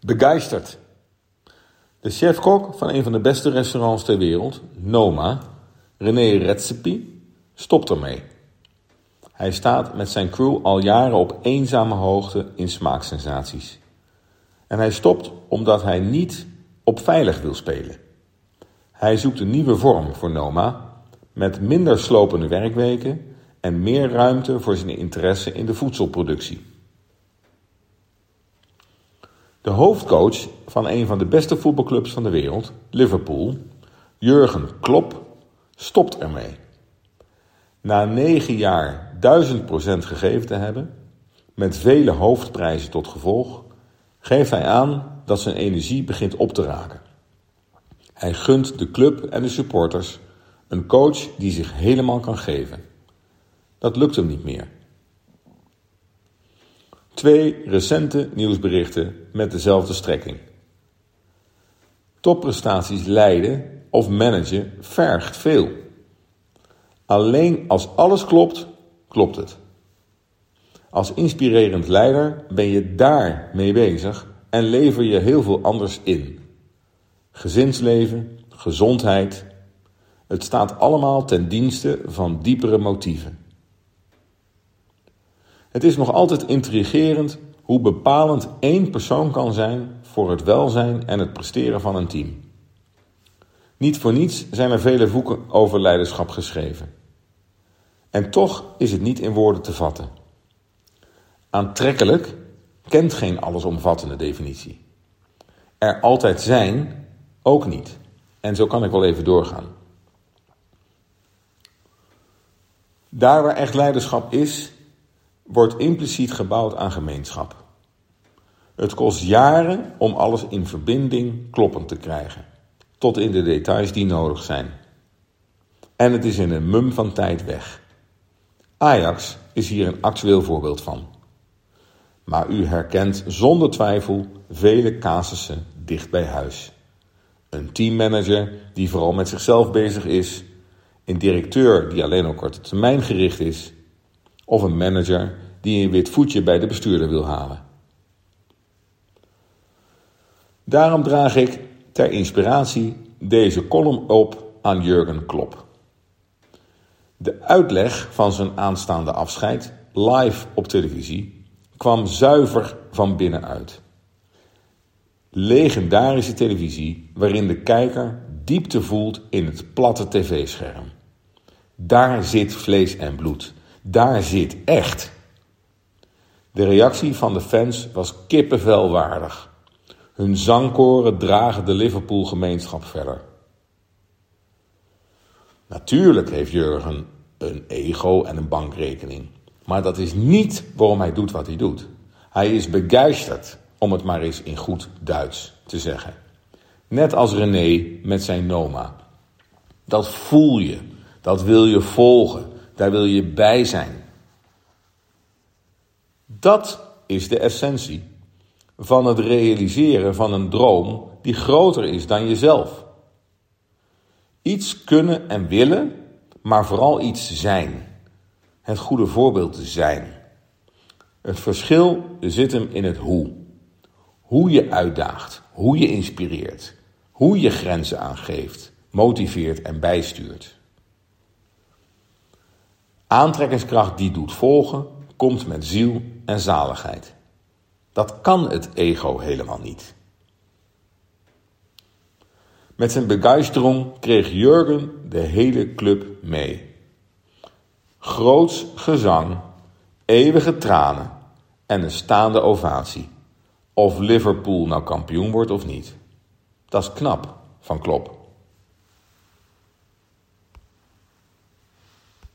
Begeisterd. De chef-kok van een van de beste restaurants ter wereld, Noma, René Redzepi, stopt ermee. Hij staat met zijn crew al jaren op eenzame hoogte in smaaksensaties. En hij stopt omdat hij niet op veilig wil spelen. Hij zoekt een nieuwe vorm voor Noma, met minder slopende werkweken en meer ruimte voor zijn interesse in de voedselproductie. De hoofdcoach van een van de beste voetbalclubs van de wereld, Liverpool, Jurgen Klopp, stopt ermee. Na negen jaar 1000% gegeven te hebben, met vele hoofdprijzen tot gevolg, geeft hij aan dat zijn energie begint op te raken. Hij gunt de club en de supporters een coach die zich helemaal kan geven. Dat lukt hem niet meer. Twee recente nieuwsberichten met dezelfde strekking. Topprestaties leiden of managen vergt veel. Alleen als alles klopt, klopt het. Als inspirerend leider ben je daar mee bezig en lever je heel veel anders in. Gezinsleven, gezondheid. Het staat allemaal ten dienste van diepere motieven. Het is nog altijd intrigerend hoe bepalend één persoon kan zijn voor het welzijn en het presteren van een team. Niet voor niets zijn er vele boeken over leiderschap geschreven. En toch is het niet in woorden te vatten. Aantrekkelijk kent geen allesomvattende definitie. Er altijd zijn ook niet. En zo kan ik wel even doorgaan. Daar waar echt leiderschap is, wordt impliciet gebouwd aan gemeenschap. Het kost jaren om alles in verbinding kloppend te krijgen, tot in de details die nodig zijn. En het is in een mum van tijd weg. Ajax is hier een actueel voorbeeld van. Maar u herkent zonder twijfel vele casussen dicht bij huis. Een teammanager die vooral met zichzelf bezig is, een directeur die alleen op korte termijn gericht is, of een manager die een wit voetje bij de bestuurder wil halen. Daarom draag ik ter inspiratie deze column op aan Jurgen Klopp. De uitleg van zijn aanstaande afscheid, live op televisie, kwam zuiver van binnenuit. Legendarische televisie waarin de kijker diepte voelt in het platte tv-scherm. Daar zit vlees en bloed. Daar zit echt. De reactie van de fans was kippenvelwaardig. Hun zangkoren dragen de Liverpool-gemeenschap verder. Natuurlijk heeft Jurgen een ego en een bankrekening. Maar dat is niet waarom hij doet wat hij doet. Hij is begeisterd, om het maar eens in goed Duits te zeggen. Net als René met zijn Noma. Dat voel je, dat wil je volgen, daar wil je bij zijn. Dat is de essentie van het realiseren van een droom die groter is dan jezelf. Iets kunnen en willen, maar vooral iets zijn. Het goede voorbeeld zijn. Het verschil zit hem in het hoe. Hoe je uitdaagt, hoe je inspireert, hoe je grenzen aangeeft, motiveert en bijstuurt. Aantrekkingskracht die doet volgen, komt met ziel en zaligheid. Dat kan het ego helemaal niet. Met zijn begeistering kreeg Jurgen de hele club mee. Groots gezang, eeuwige tranen en een staande ovatie. Of Liverpool nou kampioen wordt of niet. Dat is knap van Klopp.